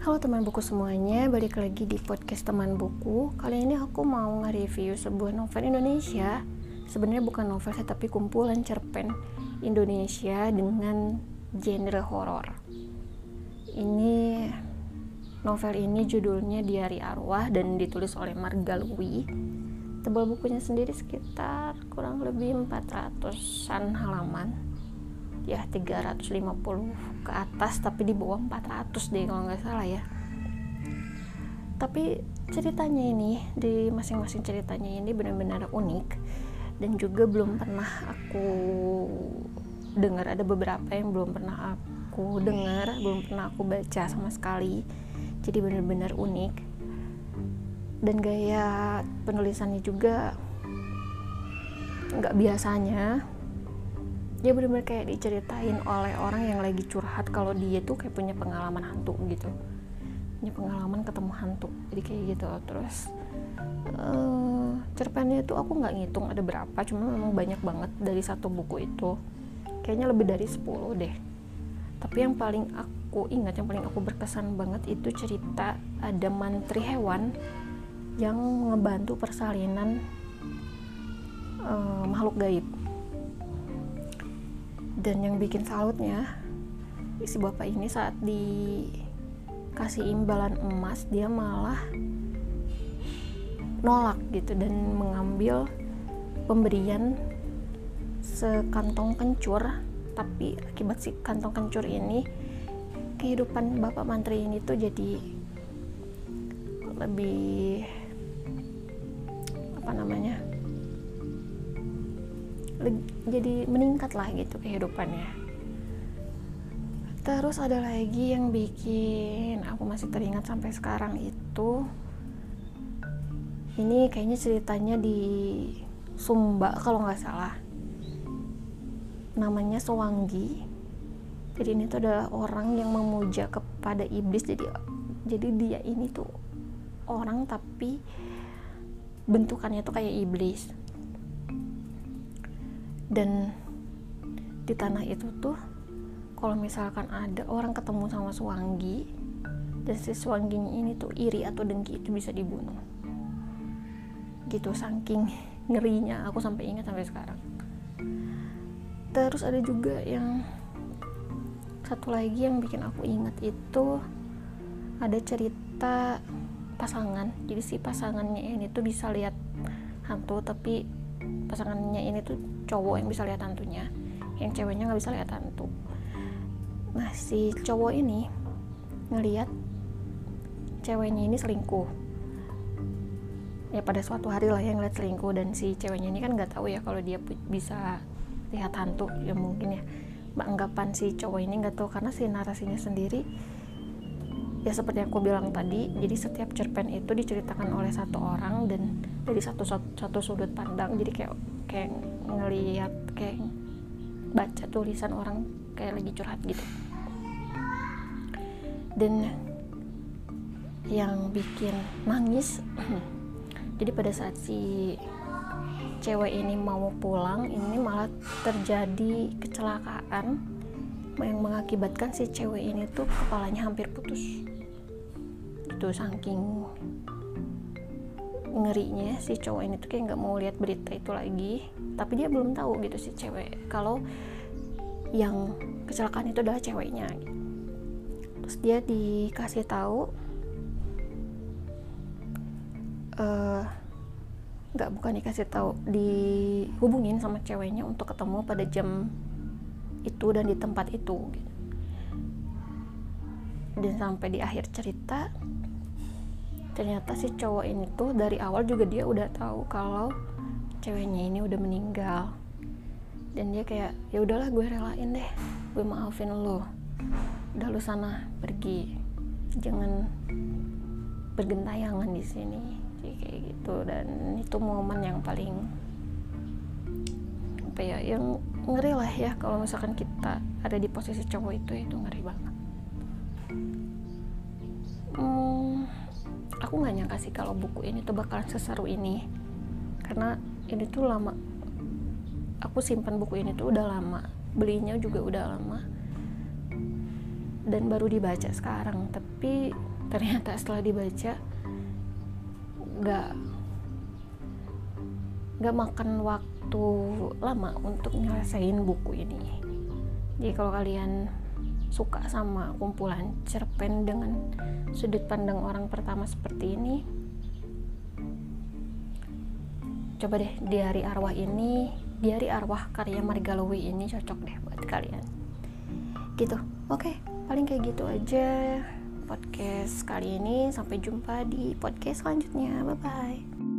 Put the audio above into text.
Halo teman buku semuanya, balik lagi di podcast teman buku. Kali ini aku mau nge-review sebuah novel Indonesia. Sebenarnya bukan novel tapi kumpulan cerpen Indonesia dengan genre horor. Ini novel ini judulnya Diari Arwah dan ditulis oleh Marga Lui. Tebal bukunya sendiri sekitar kurang lebih 400-an halaman ya 350 ke atas tapi di bawah 400 deh kalau nggak salah ya. Tapi ceritanya ini di masing-masing ceritanya ini benar-benar unik dan juga belum pernah aku dengar ada beberapa yang belum pernah aku dengar belum pernah aku baca sama sekali. Jadi benar-benar unik. Dan gaya penulisannya juga nggak biasanya dia benar-benar kayak diceritain oleh orang yang lagi curhat kalau dia tuh kayak punya pengalaman hantu gitu. Punya pengalaman ketemu hantu. Jadi kayak gitu. Terus uh, cerpennya tuh aku nggak ngitung ada berapa cuma memang banyak banget dari satu buku itu. Kayaknya lebih dari 10 deh. Tapi yang paling aku ingat yang paling aku berkesan banget itu cerita ada mantri hewan yang ngebantu persalinan uh, makhluk gaib dan yang bikin salutnya si bapak ini saat dikasih imbalan emas dia malah nolak gitu dan mengambil pemberian sekantong kencur. Tapi akibat si kantong kencur ini kehidupan bapak mantri ini tuh jadi lebih apa namanya jadi meningkat lah gitu kehidupannya. Terus ada lagi yang bikin aku masih teringat sampai sekarang itu ini kayaknya ceritanya di Sumba kalau nggak salah. Namanya Sewanggi jadi ini tuh adalah orang yang memuja kepada iblis. Jadi jadi dia ini tuh orang tapi bentukannya tuh kayak iblis dan di tanah itu tuh kalau misalkan ada orang ketemu sama Suwangi dan si Suwangginya ini tuh iri atau dengki itu bisa dibunuh. Gitu saking ngerinya aku sampai ingat sampai sekarang. Terus ada juga yang satu lagi yang bikin aku ingat itu ada cerita pasangan. Jadi si pasangannya ini tuh bisa lihat hantu tapi pasangannya ini tuh cowok yang bisa lihat hantunya yang ceweknya nggak bisa lihat hantu. Nah si cowok ini ngelihat ceweknya ini selingkuh. Ya pada suatu hari lah yang ngeliat selingkuh dan si ceweknya ini kan nggak tahu ya kalau dia bisa lihat hantu ya mungkin ya. Anggapan si cowok ini nggak tahu karena si narasinya sendiri ya seperti aku bilang tadi jadi setiap cerpen itu diceritakan oleh satu orang dan dari satu, satu sudut pandang. Jadi kayak kayak ngelihat kayak baca tulisan orang kayak lagi curhat gitu. Dan yang bikin nangis jadi pada saat si cewek ini mau pulang ini malah terjadi kecelakaan yang mengakibatkan si cewek ini tuh kepalanya hampir putus. Itu saking ngerinya si cowok ini tuh kayak nggak mau lihat berita itu lagi. Tapi dia belum tahu gitu si cewek kalau yang kecelakaan itu adalah ceweknya. Terus dia dikasih tahu uh, nggak bukan dikasih tahu dihubungin sama ceweknya untuk ketemu pada jam itu dan di tempat itu gitu. dan sampai di akhir cerita ternyata si cowok ini tuh dari awal juga dia udah tahu kalau ceweknya ini udah meninggal. Dan dia kayak ya udahlah gue relain deh gue maafin lo. Udah lu sana pergi. Jangan bergentayangan di sini. Kayak gitu. Dan itu momen yang paling apa ya yang ngeri lah ya kalau misalkan kita ada di posisi cowok itu itu ngeri banget. Hmm, aku nggak nyangka sih kalau buku ini tuh bakalan seseru ini. Karena ini tuh lama. Aku simpan buku ini tuh udah lama. Belinya juga udah lama. Dan baru dibaca sekarang. Tapi ternyata setelah dibaca nggak nggak makan waktu lama untuk nyelesain buku ini. Jadi kalau kalian suka sama kumpulan cerpen dengan sudut pandang orang pertama seperti ini coba deh di hari arwah ini di hari arwah karya Margalowi ini cocok deh buat kalian. Gitu. Oke paling kayak gitu aja podcast kali ini. Sampai jumpa di podcast selanjutnya. Bye bye